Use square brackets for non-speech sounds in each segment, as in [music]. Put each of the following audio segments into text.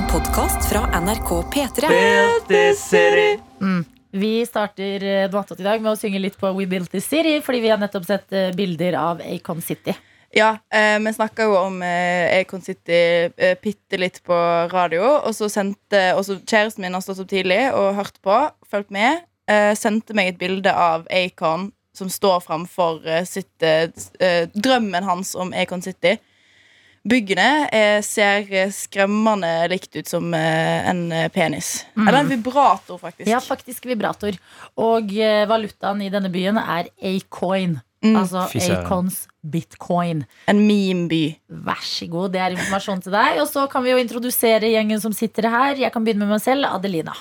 En podkast fra NRK P3. Built this. Vi starter eh, i dag med å synge litt på We Built This City, fordi vi har nettopp sett eh, bilder av Acon City. Ja, eh, vi snakka jo om eh, Acon City eh, bitte litt på radio. Og så sendte også kjæresten min har stått opp tidlig og hørt på, fulgt med. Eh, sendte meg et bilde av Acon som står framfor eh, sitt eh, eh, Drømmen hans om Acon City. Byggene eh, ser eh, skremmende likt ut som eh, en penis. penis. Eller en vibrator, faktisk. Ja, faktisk vibrator. Og valutaen i denne byen er A-coin. Mm. Altså. Acons bitcoin. En meme-by. Vær så god, det er informasjon til deg. Og så kan vi jo introdusere gjengen som sitter her. Jeg kan begynne med meg selv. Adelina.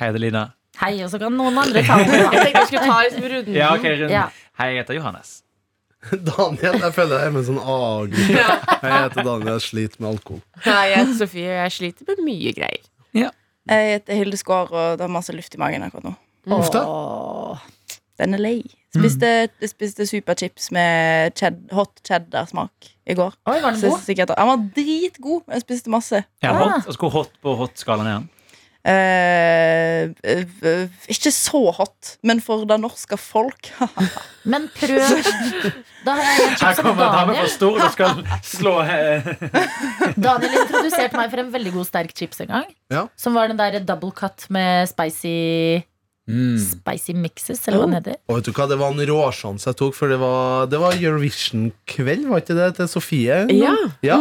Hei, Adelina. Hei, og så kan noen andre ta over. Jeg tenkte jeg skulle ta liksom runden. Ja, okay, runden. Ja. Hei, jeg heter Johannes. [laughs] Daniel, jeg føler jeg er med en sånn A-gruppe. Jeg heter Daniel, jeg sliter med alkohol. Ja, jeg heter Sofie, og jeg sliter med mye greier. Jeg heter Hilde Skår, og det har masse luft i magen akkurat nå. Åh. Den er lei. Spiste, spiste superchips med ched, hot cheddar-smak i går. Oi, var den Så god? sikkert, han var dritgod. Jeg spiste masse. Ja, Ah. hot. Altså, hvor hot på hot-skalaen er han? Eh, eh, eh, ikke så hot, men for det norske folk. [laughs] Men prøv. Da har jeg en Her chips om kommer dame fra Daniel. Stord og skal slå eh, [laughs] Daniel introduserte meg for en veldig god sterk chips en gang. Ja. Som var den der double cut med spicy mm. Spicy mixes, eller hva den heter. Og vet du hva, det var en råsjanse jeg tok, for det var, det var Eurovision-kveld, var ikke det, til Sofie? Ja. Ja.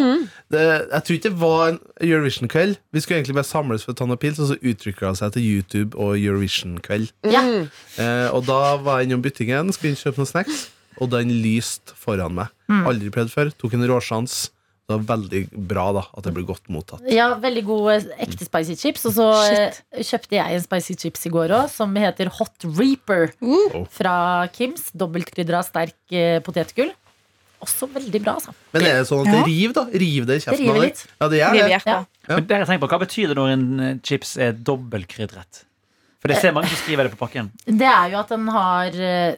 Det, jeg tror ikke det var en Eurovision-kveld. Vi skulle egentlig bare samles for å ta noen pils, og så uttrykka det seg til YouTube og Eurovision-kveld. Ja. Eh, og da var jeg innom butikken, skulle inn kjøpe noen snacks, og den lyste foran meg. Aldri prøvd før. Tok en Det var veldig bra da at det ble godt mottatt. Ja, veldig gode ekte spicy chips. Og så Shit. kjøpte jeg en spicy chips i går òg, som heter Hot Reaper. Oh. Fra Kims. Dobbeltkrydra sterk eh, potetgull. Også veldig bra, altså. Men er det sånn at Ja. det river, da? River det i kjeften? river av deg? litt. Ja, det gjør Riv det. hjertet. Ja. Ja. Men dere tenker på, Hva betyr det når en eh, chips er dobbeltkrydret? For det ser mange som skriver det på pakken. Det er jo at den har eh,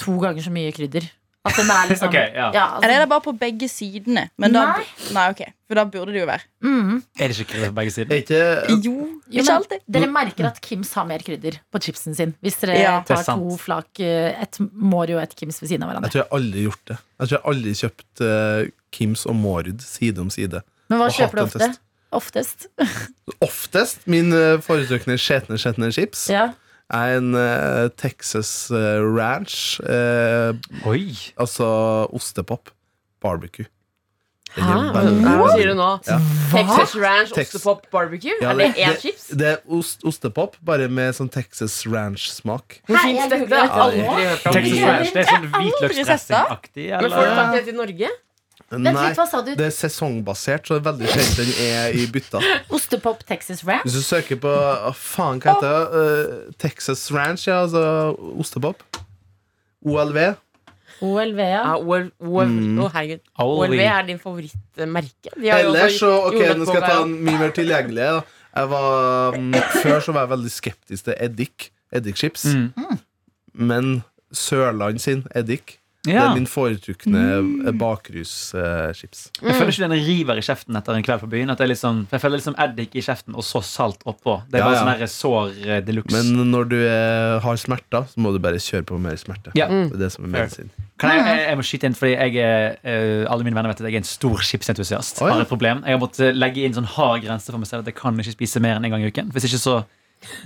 to ganger så mye krydder. At den er liksom okay, ja. altså, Eller er det bare på begge sidene? Men da, Nei. nei, ok, For da burde det jo være. mm, Er det ikke krydder på begge Er sider? ikke Jo, Jo, ikke alltid. Dere merker at Kims har mer krydder på chipsen sin. Hvis dere Ja. Tar to flak, eh, et Morio og et Kims ved siden av hverandre. Jeg tror jeg aldri har gjort det. Jeg tror jeg aldri kjøpt eh, Kims og Mårud side om side. Men hva kjøper du ofte? Oftest. Oftest min uh, foretrukne skjetne skjetne chips Ja. Er en uh, Texas eh, Ranch. eh, Oi! altså ostepop. Barbecue. Hæ? Hva sier du nå? Ja. Texas Ranch Tex- ostepop barbecue? Ja, er det det- én chips? Det er ost, ostepop, bare med sånn Texas Ranch-smak. Hvor fins dette? det. aldri hørt om Texas Ranch, det er sånn hvitløksdressingaktig? Men får du Eller? tak i det til Norge? Vent Nei, litt, hva sa du? det er sesongbasert, så det er veldig sjelden den er i bytta. [laughs] Ostepop Texas Ranch? Hvis du søker på Å, faen, hva heter det? Eh, Texas Ranch, ja, altså ostepop. OLV. OLV, ja. Ja, OL, OL, Mm. Å, herregud. OLV er din favorittmerke? De har jo Ellers også så Ok, nå skal jeg ta en mye mer tilgjengelig. Da. Jeg var, mm, før så var jeg veldig skeptisk til eddik. Eddikchips. Mm. Men Sørland sin eddik Det er min foretrukne mm. bakruschips. Jeg føler ikke den river i kjeften etter en kveld på byen. At det er liksom, jeg føler liksom eddik i kjeften og så salt oppå. Det er Ja, bare ja. sånn sår eh, de luxe. Men når du er, har smerter, så må du bare kjøre på mer smerte. Ja. Det er det som er medisin. Kan jeg, jeg, jeg må skyte inn, fordi jeg eh, alle mine venner vet at jeg er en stor chipsentusiast. Oh, ja. Har et problem. Jeg har måttet legge inn sånn hard grense for meg selv at jeg kan ikke spise mer enn en gang i uken. Hvis ikke så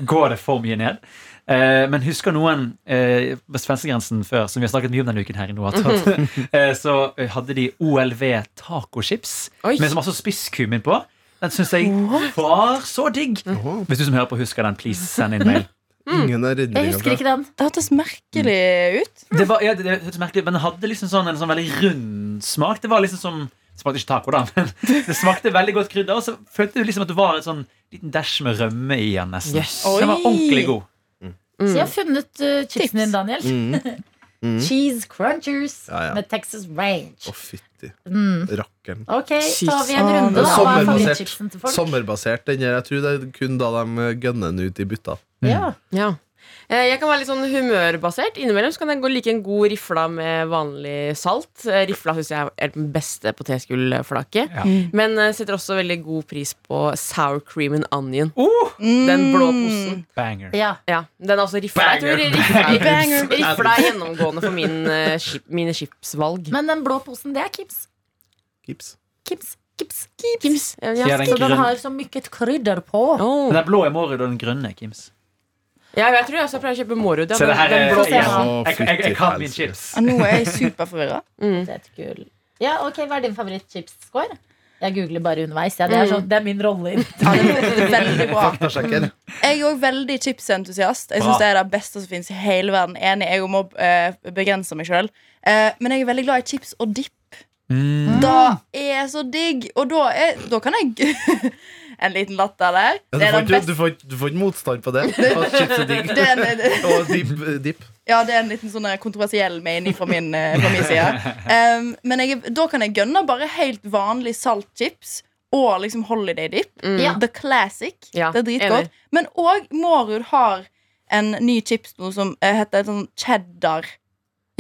går det for mye ned. Eh, men husker noen eh, på svenskegrensen før, som vi har snakket mye om denne uken her i Noe attåt, [laughs] eh, så eh, hadde de OLV tacochips med så masse spisskummin på. Den syns jeg var så digg. Hvis du som hører på husker den, please send inn mail. Ingen er Jeg husker ikke den. Det hørtes merkelig ut. Det var, ja, det, det hørtes merkelig men den hadde liksom sånn, en sånn veldig rund smak. Det var liksom som det smakte ikke taco, da, [laughs] men det smakte veldig godt krydder. Og så følte du liksom at det var en sånn liten dash med rømme i den. nesten Yes. Den var ordentlig god. Så jeg har funnet uh, chipsen din, Daniel. Mm. [laughs] Mm. Cheese crunchers Ja, ja. med Texas Range. Å, fytti. Mm. Rakkeren. Ok, tar vi en runde, er da. Hva er sommerbasert. favorittchipsen til folk? Sommerbasert. Den her, jeg tror det er kun da de gønner den ut i bytta. Ja. Ja. Eh, Jeg kan være litt sånn humørbasert. Innimellom så kan jeg gå like en god rifla med vanlig salt. Eh, Rifla syns jeg er den beste potetgullflaket. Ja. Men setter også veldig god pris på sour cream and onion. Oh, Den blå posen. banger. Ja. Ja, den er også rifla. Jeg tror rifla, rifla er gjennomgående for min, eh, mine chipsvalg. Men den blå posen, det er Kips. Kips. Kims. Kims. Kims. Ja, Så den har så mye krydder på. Oh. Den blå er Mårud, og den grønne er Kims. Ja, jeg tror jeg også prøve å kjøpe moro Ja, jeg, kan min chips. Nå er jeg superforvirra. [laughs] Mm. Ja, ok, Hva er din favoritt-chips-score? Jeg googler bare underveis. Ja, det, er så, det er min rolle. [laughs] Ja, veldig bra. Jeg er òg veldig chipsentusiast. Jeg syns Det er det beste som finnes i hele verden. Enig, jeg må eh, begrense meg sjøl. Eh, men jeg er veldig glad i chips og dipp. Mm. Da er jeg så digg. Og da, er, da kan jeg En liten latter der. Ja, du, Det er får ikke, du, får, du får ikke motstand på det. [laughs] Chips det er en, Og dip. dip. Ja, det er en liten sånn kontroversiell mening fra min, eh, fra min side. Um, men jeg, da kan jeg gønne bare helt vanlig saltchips og liksom holiday dip. Mm. The classic. Ja, det er dritgodt. enig. Men òg Mårud har en ny chips nå som eh, heter sånn cheddar.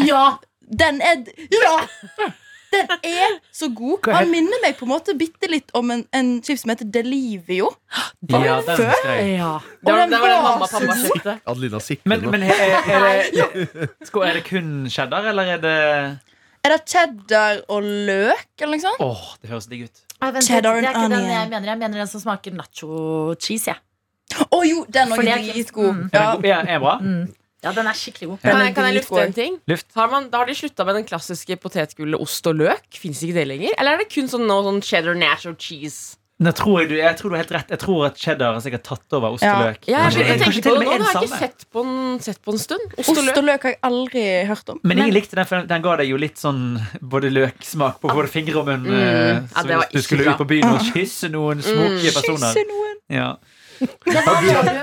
Ja! Den er Ja! [laughs] Den er så god. Han minner meg på en måte bitte litt om en, en chips som heter Delivio. Ja, den Før? husker jeg. ja. Det var, den det var var mamma og så pappa kjøpte. Adelina sikter Men, nå. men er, er, det, er det kun cheddar, eller er det Er det cheddar og løk, eller noe sånt? Åh, det høres digg ut. Ah, vent, Cheddar det er ikke den jeg mener. Jeg mener den som smaker nacho-cheese. Ja. Å jo, den er det er dritgod. Mm. Er Ja. den, god? ja, er bra? bra? Ja, den er skikkelig god. Kan er jeg, kan jeg lufte en ting? Luft. Har, man, da har de slutta med den klassiske potetgullet ost og løk? Fins ikke det lenger? Eller er det kun sånn, noe, sånn cheddar natural cheese? Nå tror jeg, du, jeg tror du har helt rett. Jeg tror at cheddar har sikkert tatt over ost Ja. og løk. Ja, jeg, jeg, jeg, på det nå. Det har jeg ikke sett på en, sett på en stund. Ost Ost og løk. og løk har jeg aldri hørt om. Men jeg likte den, for den ga deg jo litt sånn både løksmak på både fingre og munn. Mm. eh, Ja, Så hvis du skulle bra. ut på byen og kysse noen smoke personer. Kysse noen. Ja. [laughs] Det var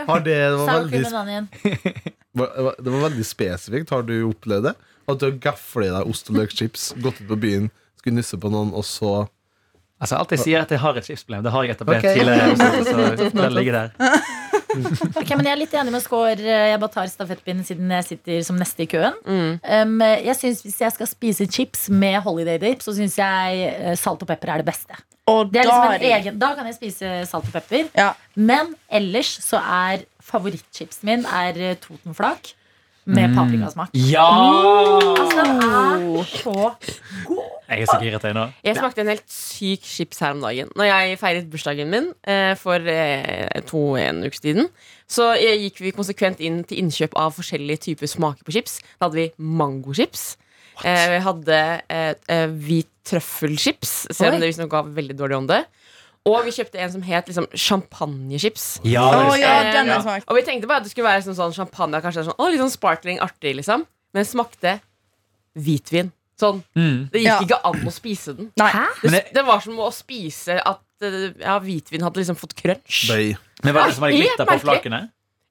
Har, du, det, det, var veldig, [laughs] det var veldig spesifikt. Har du opplevd det? At du har gafla i deg ost og løkchips, gått ut på byen, skulle nysse på noen, og så Altså, alt jeg sier at jeg har et chipsproblem. Det har jeg etablert okay. tidligere. Så, [laughs] så den ligger der. [laughs] Ok, men Jeg er litt enig med Skår. Jeg bare tar stafettpinnen siden jeg sitter som neste i køen. Mm. Um, jeg synes Hvis jeg skal spise chips med holiday dip, så syns jeg eh, salt og pepper er det beste. Og Det er liksom er en egen, da kan jeg spise salt og pepper. ja. Men ellers så er favorittchipsen min er eh, Totenflak med Mm. paprikasmak. Ja! Altså, den er så Jeg er så giret nå. Jeg smakte en helt syk chips her om dagen. Når jeg feiret bursdagen min eh, for eh, to en ukes tiden, så eh, gikk vi konsekvent inn til innkjøp av forskjellige typer smaker på chips. Da hadde vi mangochips. Eh, vi hadde eh, hvit trøffelchips, selv om det visstnok ga veldig dårlig ånde. Og vi kjøpte en som het liksom, champagnechips. Ja, oh, ja, den er. Og vi tenkte bare at det skulle være sånn, sånn champagne, kanskje sånn, å, litt sånn sparkling, artig, liksom. Men det smakte hvitvin. Sånn, mm. Det gikk Ja. ikke an å spise den. Hæ? Det, det- var som å spise at eh, ja, hvitvin hadde liksom fått crunch. Bøy. Men er det som har glitter på flakene?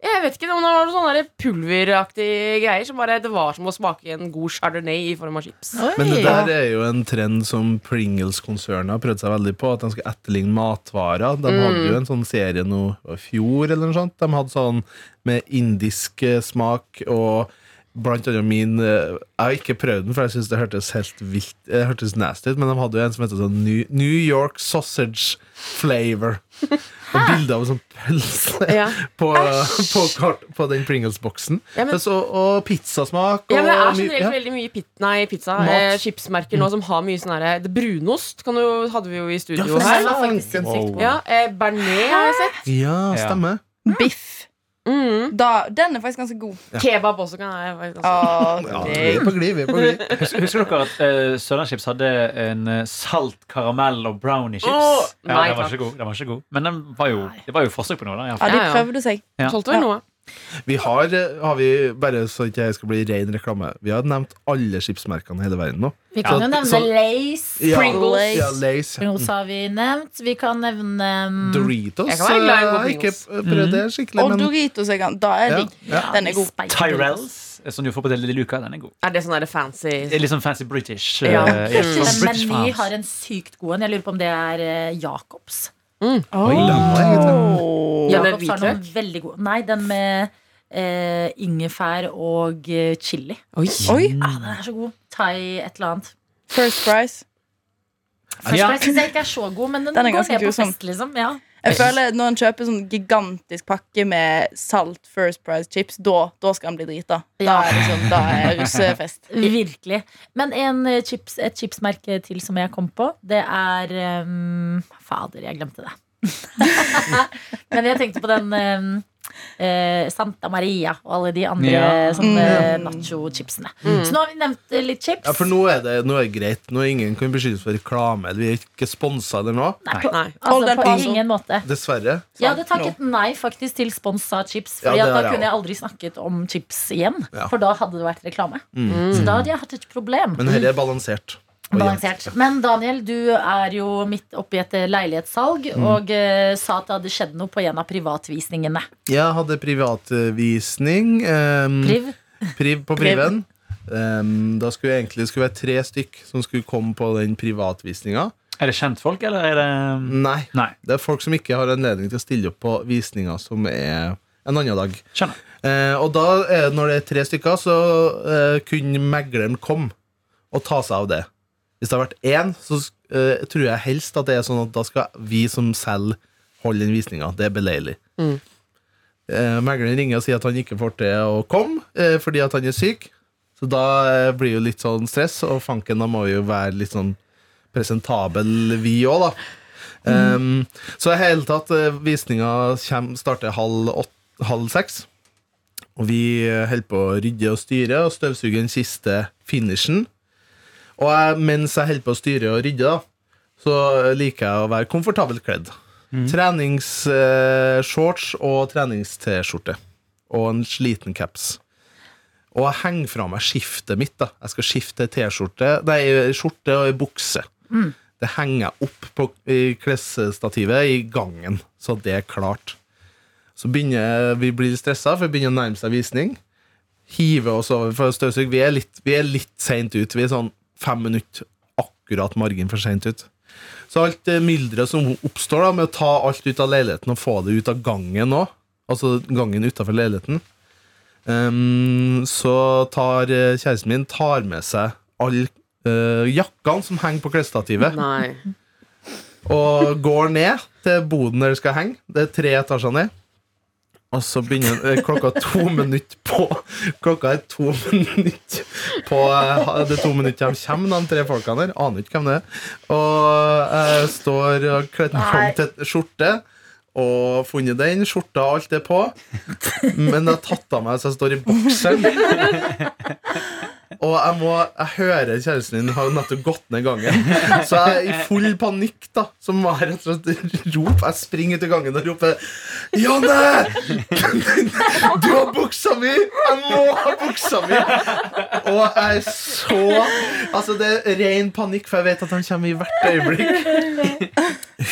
Jeg vet ikke, men det var sånne pulveraktige greier. Som bare, det var som å smake en god chardonnay i form av chips. Oi. Men det der er jo en trend som Pringles-konsernet har prøvd seg veldig på. At de skal etterligne matvarer. De hadde jo en sånn serie nå i fjor, eller noe sånt. De hadde sånn med indisk eh, smak og Blant annet min eh, Jeg har ikke prøvd den, for jeg synes det hørtes helt vilt Det hørtes nasty ut, men de hadde jo en som heter sånn New, New York Sausage Flavor. Og bilde av en sånn pølse Ja. på, på, kart, på den Pringles-boksen. Ja, og, og pizzasmak. Ja, men Det er generelt ja. veldig mye pit, nei, pizza eh, chipsmerker nå som har mye sånn herre Brunost kan du, hadde vi jo i studio Ja, her. Wow. Ja, eh, Bernet har jeg sett. Ja, Ja. stemmer. Biff. Mm. Da, den er faktisk ganske god. Kebab også kan jeg faktisk også. Åh, Ja, på glid, vi er på glid. [laughs] Husker, husker dere at uh, Sørlandschips hadde en eh, salt karamell og brownie-chips? Oh, ja, nei, den var ikke god. Den var ikke god. Men den var jo, det var jo forsøk på noe. da ja, de Ja, ja. prøvde seg. Ja. Solgte vel noe. Vi har, eh, har vi, bare så ikke jeg skal bli ren reklame, vi har nevnt alle skipsmerkene i hele verden nå. Vi kan Ja, jo nevne så- Lace. Ja, Pringles. Ja, Lace. Pringles har vi nevnt. Vi kan nevne um, Doritos. Jeg kan være eh, ikke prøvd det skikkelig, Og men Doritos er Da er Ja, digg. ja. Den er god. Tyrells, eh, som du får på Lille luka. den er god. Er det sånn fancy Det er litt sånn fancy British. Ja. Uh, yes, Mm. sånn Men vi har en sykt god en. Jeg lurer på om det er uh, Jacobs. Oi. Den Oi, egentlig- Åh. Ja, har noen veldig gode Nei, den med eh, ingefær og eh, chili. Oi. Oi! Ah, den er så god. Thai et eller annet. First price. First Ja. Price syns jeg ikke er så god, men den, Den er går ned på fest, liksom. Ja. Jeg føler Når en kjøper sånn gigantisk pakke med salt First Price chips, da, da skal han bli drita. Da er er sånn, da er russefest. [laughs] Virkelig. Men en eh, chips, et chipsmerke til som jeg kom på, det er um, Fader, jeg glemte det. [laughs] Men jeg tenkte på den ehm, eh, Santa Maria og alle de andre Ja. sånne Mm. nacho-chipsene. Mm. Så nå har vi nevnt eh, litt chips. Ja, for nå er det, nå er greit. Nå er ingen kan beskyldes for reklame. Vi er ikke sponsa eller noe. Nei, på, Nei. Altså, på ingen måte. Dessverre. Jeg hadde takket nei faktisk til sponsa chips, Ja, Fordi det da jeg kunne jeg aldri snakket om chips igjen. Ja. For da hadde det vært reklame. Mm. Så da hadde jeg hatt et problem. Men dette er balansert. Balansert. Men Daniel, du er jo midt oppi et eh, leilighetssalg Mm. og uh, sa at det hadde skjedd noe på en av privatvisningene. Jeg hadde privatvisning. Um, Priv? priv på Priven. Um, da skulle jeg egentlig skulle være tre stykk som skulle komme på den privatvisninga. Er det kjentfolk, eller er det Nei. Nei. Det er folk som ikke har anledning til å stille opp på visninger som er en annen dag. Skjønner. Eh, og da, er, når det er tre stykker, så eh, kunne megleren komme og ta seg av det. Hvis det har vært én, så uh, tror jeg helst at det er sånn at da skal vi som selger, holde den visninga. Det er beleilig. Mm. Uh, megleren ringer og sier at han ikke får til å komme uh, fordi at han er syk. Så da blir jo litt sånn stress, og fanken da må jo være litt sånn presentabel, vi òg, da. Um, så i hele tatt, visninga starter halv, åt- halv seks. Og vi holder på å rydde og styre og støvsuge den siste finishen. Og jeg, mens jeg holder på å styre og rydde, da, så liker jeg å være komfortabelt kledd. Treningsshorts og trenings-T-skjorte. Og en sliten caps. Og jeg henger fra meg skiftet mitt. da Jeg skal skifte T-skjorte Nei, skjorte og bukse. Det henger jeg opp på i klesstativet i gangen, så det er klart. Så begynner vi blir stressa, for vi begynner å nærme seg visning. Hive oss over for støvsug. Vi er litt, vi er litt seint ut. Vi er sånn fem minutter akkurat margin for seint ut. Så alt det mylderet som oppstår da med å ta alt ut av leiligheten og få det ut av gangen òg, altså gangen utafor leiligheten, um, så tar eh, kjæresten min tar med seg alle uh, jakkene som henger på klesstativet, og går ned til boden der det skal henge. Det er tre etasjer ned. Og så begynner eh, klokka to minutter på Klokka er to minutter på eh, Det er to minutter de kommer, de tre folkene der. Aner ikke hvem det er. Og jeg står og kledd fram til skjorte. Og funnet den. Skjorta, og alt det på. Men jeg har tatt av meg så jeg står i bokseren. [laughs] Og jeg, må, jeg hører kjæresten din har nettopp gått ned gangen. Så jeg er i full panikk, da. Så må jeg rett og slett rope. Jeg springer ut i gangen og roper Janne! Du har buksa mi! Jeg må ha buksa mi! Og jeg er så Altså, det er ren panikk, for jeg vet at han kommer i hvert øyeblikk.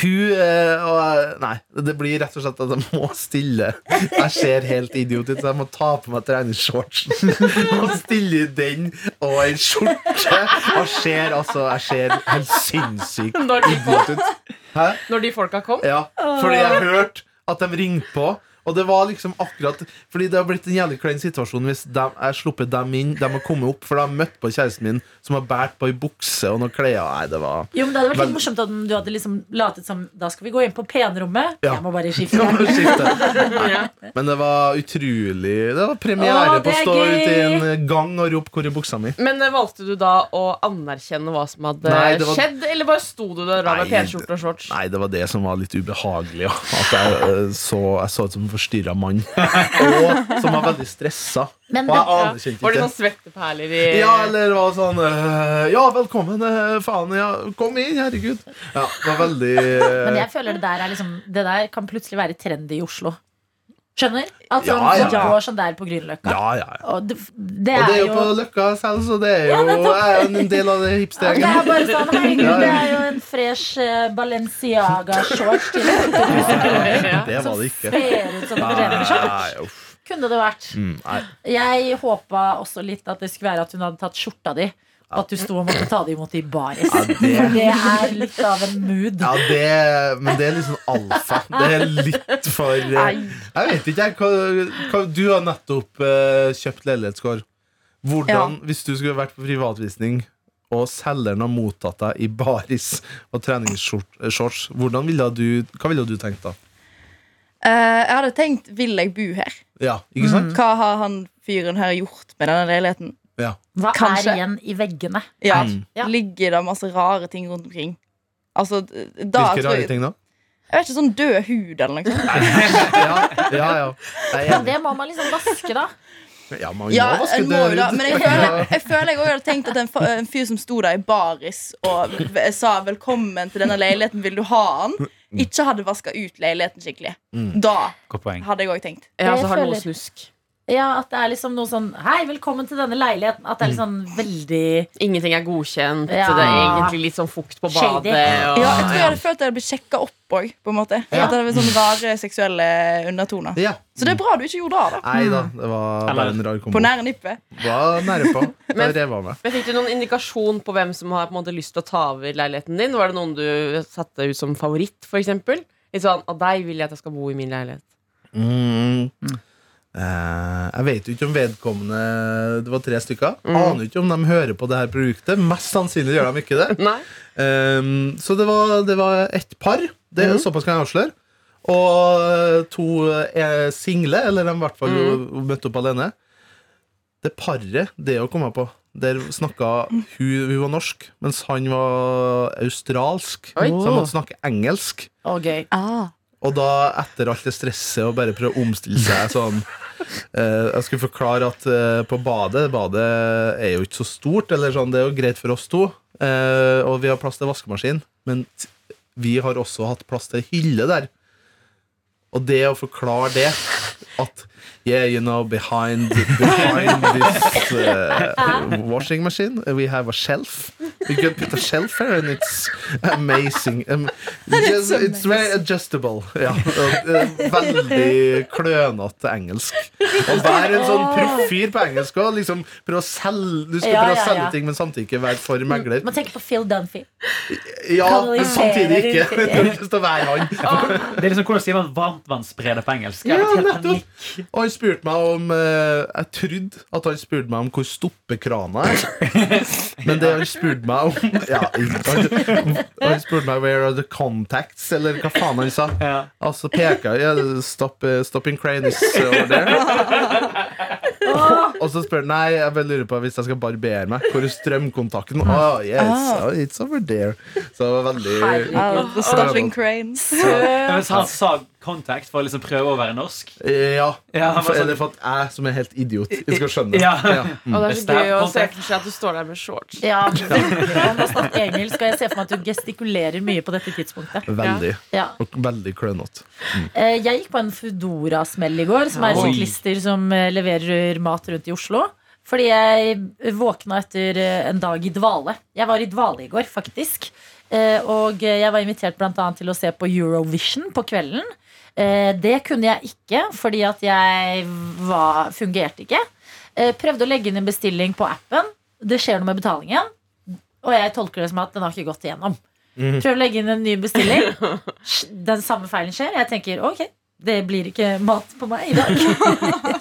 Hun eh, og Nei, det blir rett og slett at jeg må stille. Jeg ser helt idiot ut, så jeg må ta på meg treningsshortsen og stille i den og en skjorte. Og ser altså Jeg ser helt sinnssykt idiot ut. Hæ? når de folka kom? Ja, fordi jeg hørte at de ringte på. Og det var liksom akkurat Fordi det har blitt en jævlig klein situasjon hvis de, jeg slipper dem inn. De har kommet opp, for de har møtt på kjæresten min som har båret på ei bukse og noen klær. Nei, det var Jo, men Det hadde vært litt morsomt om du hadde liksom latet som Da skal vi gå inn på penrommet. Ja. Jeg må bare [laughs] skifte. Må skifte. [laughs] Ja. Men det var utrolig Det var premiere Å, på å stå gøy! ute i en gang og rope 'hvor er buksa mi'? Men eh, valgte du da å anerkjenne hva som hadde Nei, var- skjedd, eller bare sto du der da med penskjorte og shorts? Nei, det var det som var litt ubehagelig. Ja. At jeg eh, så, jeg så ut som forstyrra mann. [laughs] Og som var veldig stressa. Men Og jeg det, ikke Var det noen svetteperler i Ja, eller det var sånn eh, Ja, velkommen, eh, faen. Ja, kom inn, herregud. Ja, det var veldig men jeg føler det der er liksom Det der kan plutselig være trendy i Oslo. Skjønner? At sånn, ja, ja. går sånn der på Grünerløkka. Ja, ja, ja. Og det, det Og er det er jo på Løkka selv, så det er jo er en del av det [laughs] Ja, det er hipstergjengen. bare sånn, herregud, det er jo en fresh eh, Balenciaga-shorts til 2000 kroner. [laughs] Ja. Det var det ikke. ser ut som en. Nei. Kunne det vært. Mm. Jeg håpa også litt at det skulle være at hun hadde tatt skjorta di At du sto og måtte ta det imot i baris. Ja, det- For det er litt av en mood. Ja, det, men det er sånn alfa. Det er litt for eh, Jeg vet ikke, jeg. Du har nettopp eh, kjøpt leilighetskår. Hvordan, hvis du skulle vært på privatvisning, og selgeren har mottatt deg i baris og treningsshorts, hvordan ville du, hva ville du tenkt da? Uh, jeg hadde tenkt vil jeg bo her? Ja, ikke sant? Hva har han fyren her gjort med denne leiligheten? Ja. Hva Kanskje. er igjen i veggene? Ja, Mm. Ja. Ligger det masse rare ting rundt omkring? Altså, da Hvilke rare jeg, ting da? jeg vet ikke, sånn død hud eller noe sånt. [laughs] Ja, ja, ja. Jeg det må man liksom vaske, da. Ja, man Ja, må vaske det. da, men jeg føler jeg, føler jeg også hadde tenkt at en, en fyr som sto der i baris og sa 'velkommen til denne leiligheten, vil du ha den', ikke hadde vaska ut leiligheten skikkelig. Mm. Da hadde jeg òg tenkt. Ja, så har noe snusk. Ja, At det er liksom noe sånn Hei, velkommen til denne leiligheten. At det er litt sånn veldig Ingenting er godkjent. Ja. Det er egentlig litt sånn fukt på Shady. badet. Og, Ja, jeg tror jeg hadde følt at jeg hadde blitt sjekka opp òg. At det hadde vært sånne rare seksuelle undertoner. Ja. Så det er bra du ikke gjorde det. da Nei da, det var bare en rar På nære nippet. Var nære på. Men-. Men Fikk du noen indikasjon på hvem som har på en måte lyst til å ta over leiligheten din? Var det noen du satte ut som favoritt, f.eks.? Litt sånn, av deg vil jeg at jeg skal bo i min leilighet. Mm. Eh, jeg vet jo ikke om vedkommende Det var tre stykker. Mm. Aner ikke om de hører på det her produktet. Mest sannsynlig gjør de ikke det. Um, så det var, det var ett par. Det Mm. Såpass kan jeg avsløre. Og to er single, eller de i hvert fall Mm. møtte opp alene. Det paret, det å komme på Der snakka hun, hun var norsk, mens han var australsk. Oi. Så han måtte snakke engelsk. Okay. gøy. Og da, etter alt det stresset og bare prøve å omstille seg sånn eh, Jeg skulle forklare at eh, på badet Badet er jo ikke så stort, eller sånn, det er jo greit for oss to. Eh, og vi har plass til vaskemaskin, men vi har også hatt plass til hylle der. Og det å forklare det at Yeah, you know, behind, behind [laughs] this uh, washing machine, we have a shelf. We can put a shelf here, and it's amazing. Um, just, it's very adjustable. Ja, eh, veldig klønete engelsk. Å være en sånn proffyr på engelsk og liksom prøve å selge Du skal prøve å selge ting, men samtidig ikke være for megler. Man tenker på Phil Dunphy. Ja, men samtidig ikke. Du har lyst til å være han. Det er liksom Hvordan sier man varmtvannsspreder på engelsk? Ja, nettopp. Spurte meg om eh, Jeg trodde at han spurte meg om hvor stoppekrana er. [laughs] Men det han spurte meg om ja, han, han spurte meg where are the contacts, eller hva faen han sa. Ja. Altså peka jeg stop, uh, Stopping cranes is over there. [laughs] Og så spør han Nei, jeg bare lurer på hvis jeg skal barbere meg. Hvor er strømkontakten? Oh, yes, oh, it's over there. Så det var veldig Herregud. Ja, Hvis han sa contact for å liksom prøve å være norsk Ja. Ja, For, sånn- eller for at jeg som er helt idiot, jeg skal skjønne. Ja. Mm. Og [laughs] det er så det gøy å se for seg at du står der med shorts. Ja, engelsk, og jeg ser for meg at du gestikulerer mye på dette tidspunktet. Veldig. Ja. Og veldig klønete. Mm. Jeg gikk på en Foodora-smell i går, som er et syklister klister som eh, leverer mat rundt i Oslo. Fordi jeg våkna etter eh, en dag i dvale. Jeg var i dvale i går, faktisk. Eh, Og jeg var invitert annet til å se på Eurovision på kvelden. Eh, Det kunne jeg ikke, fordi at jeg var, fungerte ikke. Prøvde å legge inn en bestilling på appen. Det skjer noe med betalingen. Og jeg tolker det som at den har ikke gått igjennom. Prøv å legge inn en ny bestilling. [laughs] Den samme feilen skjer. Jeg tenker ok, det blir ikke mat på meg i dag. [laughs]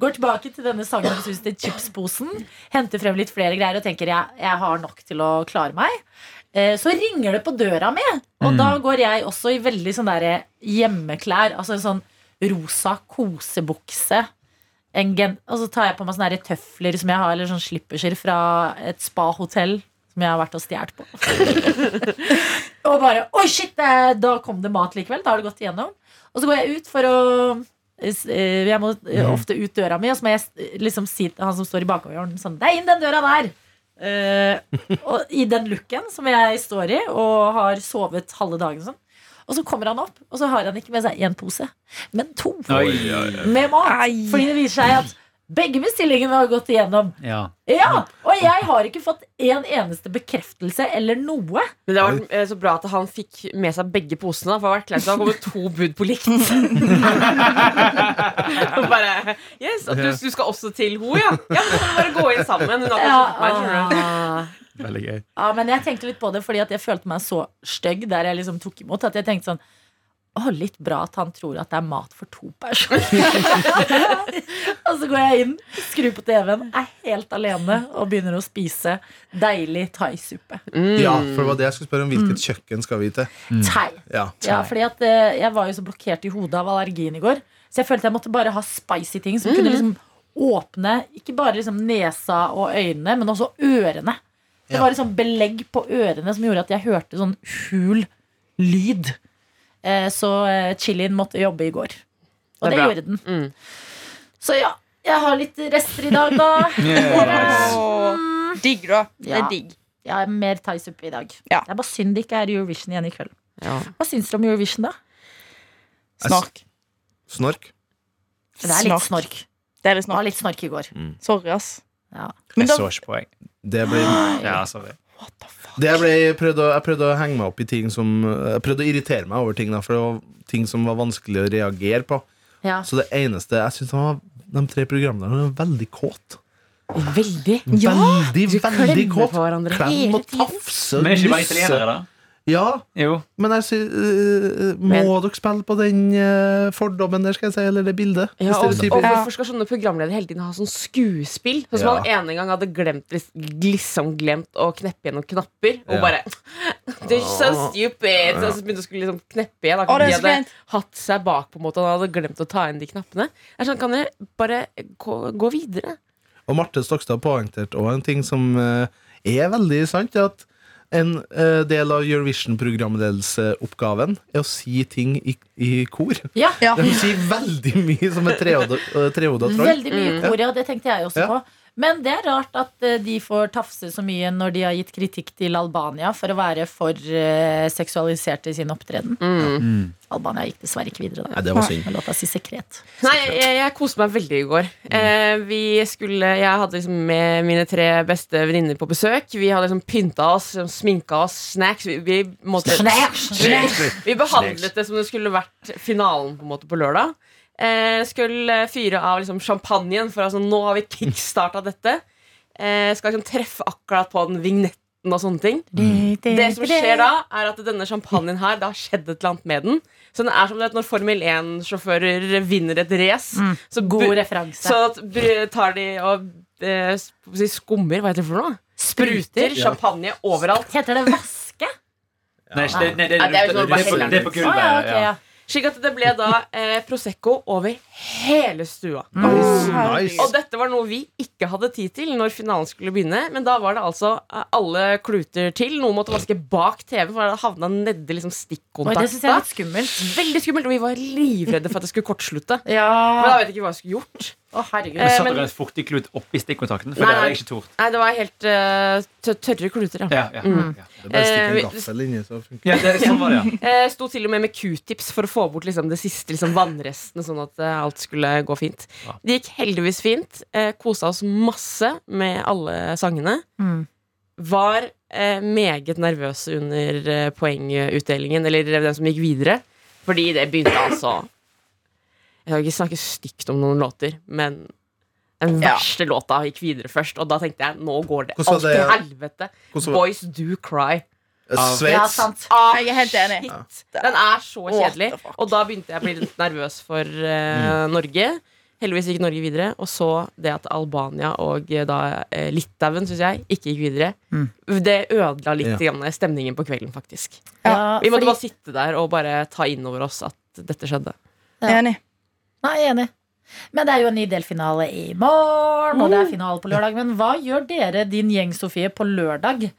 Går tilbake til denne sagnomsuste chipsposen, henter frem litt flere greier og tenker jeg, jeg har nok til å klare meg. Eh, Så ringer det på døra mi, og da går jeg også i veldig sånn der hjemmeklær. Altså en sånn rosa kosebukse. En gen og så tar jeg på meg sånne tøfler som jeg har, eller sånn slipperser fra et spahotell som jeg har vært og stjålet på. [laughs] og bare Oi, shit! Da kom det mat likevel. Da har det gått igjennom. Og så går jeg ut for å eh, Jeg må eh, ofte ut døra mi, og så må jeg eh, liksom si til han som står i bakgården sånn Det er inn den døra der! Uh, og i den looken som jeg står i, og har sovet halve dagen sånn. Og så kommer han opp, og så har han ikke med seg én pose, men to Oi. med mat. Fordi det viser seg at Begge bestillingene har gått igjennom. Ja. Ja, Og jeg har ikke fått en eneste bekreftelse eller noe. Men det var eh, så bra at han fikk med seg begge posene. For det har vært kleint, det har kommet to bud på likt. [laughs] Og bare Yes, at du, du skal også til ho, ja? Ja, men så bare gå inn sammen. Hun har Ja, meg, ah. Veldig gøy. Ja, men jeg tenkte litt på det fordi at jeg følte meg så stygg der jeg liksom tok imot. At jeg tenkte sånn Å, litt bra at han tror at det er mat for to personer. [laughs] og så går jeg inn, skrur på TV-en, er helt alene og begynner å spise deilig thaisuppe. Ja, for det var det jeg skulle spørre om. Hvilket kjøkken skal vi til? Thai. Ja. Ja, fordi at eh, jeg var jo så blokkert i hodet av allergien i går. Så jeg følte jeg måtte bare ha spicy ting som kunne liksom åpne ikke bare liksom nesa og øynene, men også ørene. Det Ja. var liksom belegg på ørene som gjorde at jeg hørte sånn hul lyd. Eh, Så eh, chilien måtte jobbe i går. Og Det det, gjorde den. Mm. Så ja, jeg har litt rester i dag, da. [laughs] Åh, digg, da. Det er digg. Jeg har mer thaisuppe i dag. Ja. Det er bare synd det ikke er Eurovision igjen i kveld. Ja. Hva syns dere om Eurovision, da? Snork. Snork? Det er litt Snork. snork. Det er litt Det var snork. litt snork i går. Sorry, ass. Ja. Men Jeg da, så ikke på, jeg. Det blir Ja, sorry. What the fuck? det ble, jeg, prøvde å, jeg prøvde å henge meg opp i ting som Jeg prøvde å irritere meg over ting, da, for det var ting som var vanskelig å reagere på. Ja. Så det eneste Jeg syns de tre programlederne var veldig kåte. Veldig. Veldig, ja, veldig kåt. Klem og tafse og er nusse. Ja, Jo. men jeg sy, uh, må dere spille på den uh, fordommen der, skal jeg si, eller det bildet? Ja, og, og hvorfor skal sånne programledere hele tiden ha sånn skuespill? Sånn som Ja. han ene gang hadde glemt, liksom glemt å kneppe igjen noen knapper. Og Ja. bare [laughs] Det er so stupid! Så, så begynte å skulle liksom kneppe igjen. Å, Akkurat de hadde fint. hatt seg bak på en måte Han hadde glemt å ta inn de knappene. Er sånn, Kan dere bare gå, gå videre? Og Marte Stokstad poengterte òg en ting som uh, er veldig sant. At en eh, del av Eurovision-programledelseoppgaven er å si ting i, i kor. ja. Ja. De sier veldig mye som et trehoda eh, trehoda troll. Veldig mye kor, ja. Det tenkte jeg også Ja. på. Men det er rart at eh, de får tafse så mye når de har gitt kritikk til Albania for å være for seksualisert seksualiserte i sin opptreden. Mm. Albania gikk dessverre ikke videre. Nei, Da. det var synd. Låta si Sekret. Nei, jeg, jeg koste meg veldig i går. Eh, vi skulle, jeg hadde liksom med mine tre beste venninner på besøk. Vi hadde liksom pynta oss, sminka oss, snacks. Vi, vi, måtte, vi behandlet det som det skulle vært finalen på, måte, på lørdag. Eh, skulle fyre av liksom, champagnen, for altså, nå har vi kickstarta dette. Eh, skal liksom treffe akkurat på den vignetten og sånne ting. Det som skjer da, er at denne champagnen her, det har skjedd et eller annet med den. Så den er som det, når Formel 1-sjåfører vinner et race. Så, God referanse. så tar de og eh, skummer, hva heter det for noe? Spruter Ja. champagne overalt. Heter det vaske? Nei, det, nei, det, det er jo det, sånn det, det er på gulvet. ja, okay, ja. Ja. Slik at det ble da eh, Prosecco over hele stua. Nice. Og dette var noe vi ikke hadde tid til når finalen skulle begynne. Men da var det altså eh, alle kluter til. Noen måtte vaske bak TV, for det havna nedi liksom Oi, det synes jeg er litt skummelt. Veldig skummelt, og vi var livredde for at det skulle kortslutte. [laughs] Men da vet jeg ikke hva jeg skulle gjort. Å, herregud. Eh, men- dere en fuktig klut oppi stikkontakten? For Nei, det hadde jeg ikke tort. Nei, det var helt uh, tørre kluter, ja. Ja, ja, Mm. ja. Det er bare å stikke Eh, en vi- gaffel inni, så funker det. ja det, sånn var det, ja. Eh, sto til og med med q-tips for å få bort liksom, det siste liksom, vannrestene, sånn at uh, alt skulle gå fint. Ja. Det gikk heldigvis fint. Uh, Kosa oss masse med alle sangene. Mm. Var uh, meget nervøse under poengutdelingen, eller den som gikk videre. Fordi det begynte altså Jeg skal ikke snakke stygt om noen låter, men den Ja. verste låta gikk videre først. Og da tenkte jeg nå går det alt til helvete. Hvordan Boys do cry. Ja, Sveits. sant. Ah, Jeg er helt enig. shit. Den er så kjedelig. Og da begynte jeg å bli litt nervøs for eh, Norge. Heldigvis gikk Norge videre. Og så det at Albania og eh, da eh, Litauen, synes jeg, ikke gikk videre. Det ødela litt Ja. grann stemningen på kvelden, faktisk. Ja, Vi måtte fordi- bare sitte der og bare ta inn over oss at dette skjedde. Ja. Enig. Nei, enig. Men det er jo en ny delfinale i morgen, og det er finale på lørdag. Men hva gjør dere, din gjeng Sofie, på lørdag?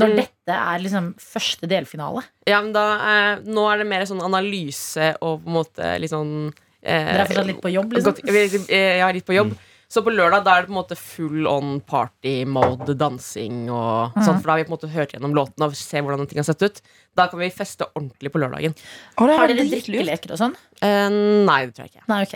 Når Mm. dette er liksom første delfinale? Ja, men da, eh, Nå er det mer sånn analyse og på en måte litt sånn eh, Dere er fortsatt litt på jobb, liksom? Godt, jeg er litt på jobb. Så på lørdag da er det på en måte full on party mode, dansing og sånn. For da har vi på en måte hørt gjennom låten og se hvordan ting har sett ut. Da kan vi feste ordentlig på lørdagen. Oh, Har dere drikkeleker og sånn? Eh, nei, det tror jeg ikke. Nei, ok.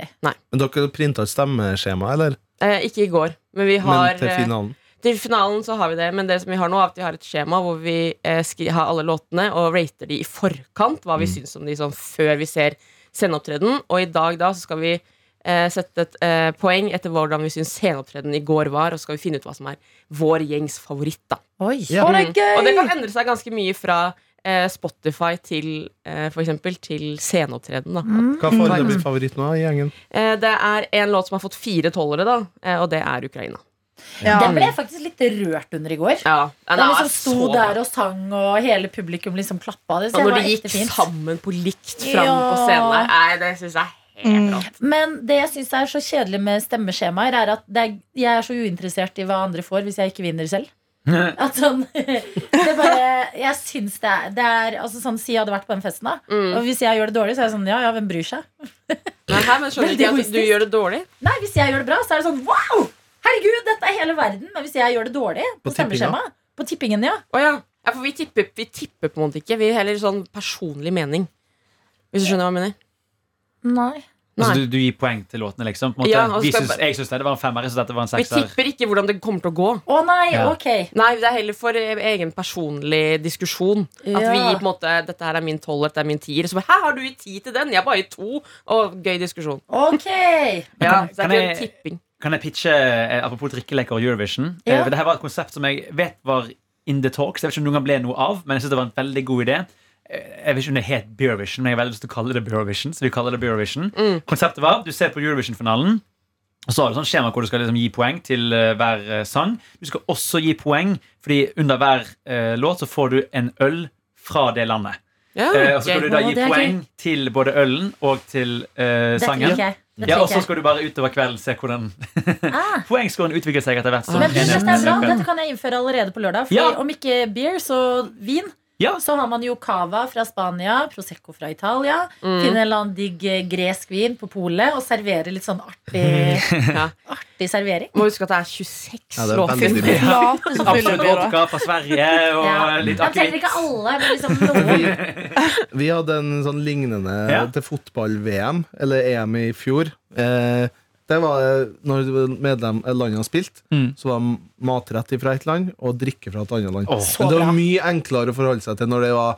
Men dere printa ut stemmeskjema, eller? Eh, ikke i går, men vi har Men til eh, finalen. Til finalen så har vi det, men det som vi har nå er at vi har et skjema hvor vi eh, skri har alle låtene og rater de i forkant, hva vi syns om de sånn før vi ser sceneopptreden. Og i dag da så skal vi eh, sette et eh, poeng etter hvordan vi syns sceneopptreden i går var, og så skal vi finne ut hva som er vår gjengs favoritt. da Oi. Ja. Å, det er gøy! Og det kan endre seg ganske mye fra eh, Spotify til eh, for eksempel til sceneopptreden. da Hva får foreløpig favoritt nå i gjengen? eh, Det er en låt som har fått fire tolvere, da, og det er Ukraina. Ja. Den ble jeg faktisk litt rørt under i går. Ja, den Den liksom sto så der og sang, og hele publikum liksom klappa. Det Og når de gikk fint. sammen på likt fram Ja. på scenen der, nei, det syns jeg Mm. Men det jeg syns er så kjedelig med stemmeskjemaer, er at det er, jeg er så uinteressert i hva andre får hvis jeg ikke vinner selv. [laughs] At sånn [laughs] Det bare Jeg syns det er, det er altså sånn, Si jeg hadde vært på den festen, da. Mm. Og hvis jeg gjør det dårlig, så er jeg sånn Ja, ja, hvem bryr seg? Nei, her, men skjønner [laughs] du ikke at du gjør det dårlig. Nei, hvis jeg gjør det bra, så er det sånn Wow! Herregud, dette er hele verden. Men hvis jeg gjør det dårlig på, På tippinga? stemmeskjema På tippingen, ja. Å ja. ja, for vi tipper, vi tipper på en måte ikke. Vi har heller sånn personlig mening. Hvis du skjønner hva jeg mener? Nei. Altså, du, du gir poeng til låtene, liksom? På måte. Ja, Vi skal- jeg syns det var en femmer, jeg dette var en Vi tipper ikke hvordan det kommer til å gå. Å nei, Ja. ok. Nei, det er heller for eh, egen personlig diskusjon. At vi Ja. på en måte Dette her er min tolv, dette er min tier. Så her har du gitt ti til den, jeg bare i to. Og gøy diskusjon. Ok. Ja, så det er ikke en tipping. Kan jeg pitche, eh, apropos drikkeleker og Eurovision? Ja. Eh, for det her var et konsept som jeg vet var in the talks. Jeg vet ikke om noen gang ble noe av, men jeg synes det var en veldig god idé. Eh, Jeg vet ikke om det het Beervision, men jeg har veldig lyst til å kalle det Beervision. Så vi kaller det Beervision. Mm. Konseptet var du ser på Eurovision-finalen. Og så har du sånn skjema hvor du skal liksom gi poeng til eh, hver eh, sang. Du skal også gi poeng, fordi under hver eh, låt så får du en øl fra det landet. Ja, Eh, og så skal gøy. du da Å, gi det er poeng til både ølen og til eh, Dette sangen. liker jeg. Ja, og så skal du bare utover kvelden se hvordan [laughs] Ah. poengskåren utvikler seg etter hvert. Men du, dette, er bra. dette kan jeg innføre allerede på lørdag. For Ja. Om ikke beer, så vin. Ja. Så har man jo cava fra Spania, prosecco fra Italia. Mm. Finne en eller annen digg eh, gresk vin på polet og servere litt sånn artig, [laughs] Ja. artig servering. Må huske at det er 26 Ja, [laughs] Absolutt vi, vodka fra Sverige og Ja. litt akevitt. ikke alle, men liksom noen. [laughs] Vi hadde en sånn lignende Ja. til fotball-VM, eller EM i fjor. Eh, det var eh, når medlem, eh, landet har spilt, Mm. så var det matrett fra et land og drikke fra et annet land. Oh, Men det var mye enklere å forholde seg til når det var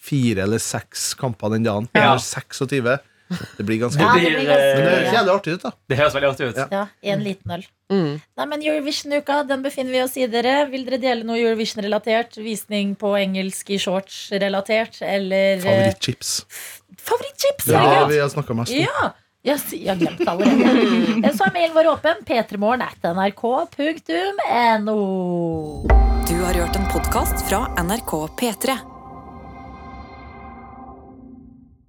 fire eller seks kamper den dagen. Ja. Eller 26. Det blir ganske Ja, Det blir, Men det eh, høres jævlig artig ut, da. Det høres veldig artig ut. Ja. Ja, en liten øl. Mm. Nei, men Eurovision-uka den befinner vi oss i, dere. Vil dere dele noe Eurovision-relatert? Visning på engelsk i shorts-relatert? Eller eh, Favorittchips. favorittchips? Det er det vi har snakka mest om. Ja! Jeg, jeg har glemt det allerede. Så er mailen vår åpen. p3morgen at nrk.no. Du har hørt en podkast fra NRK P3.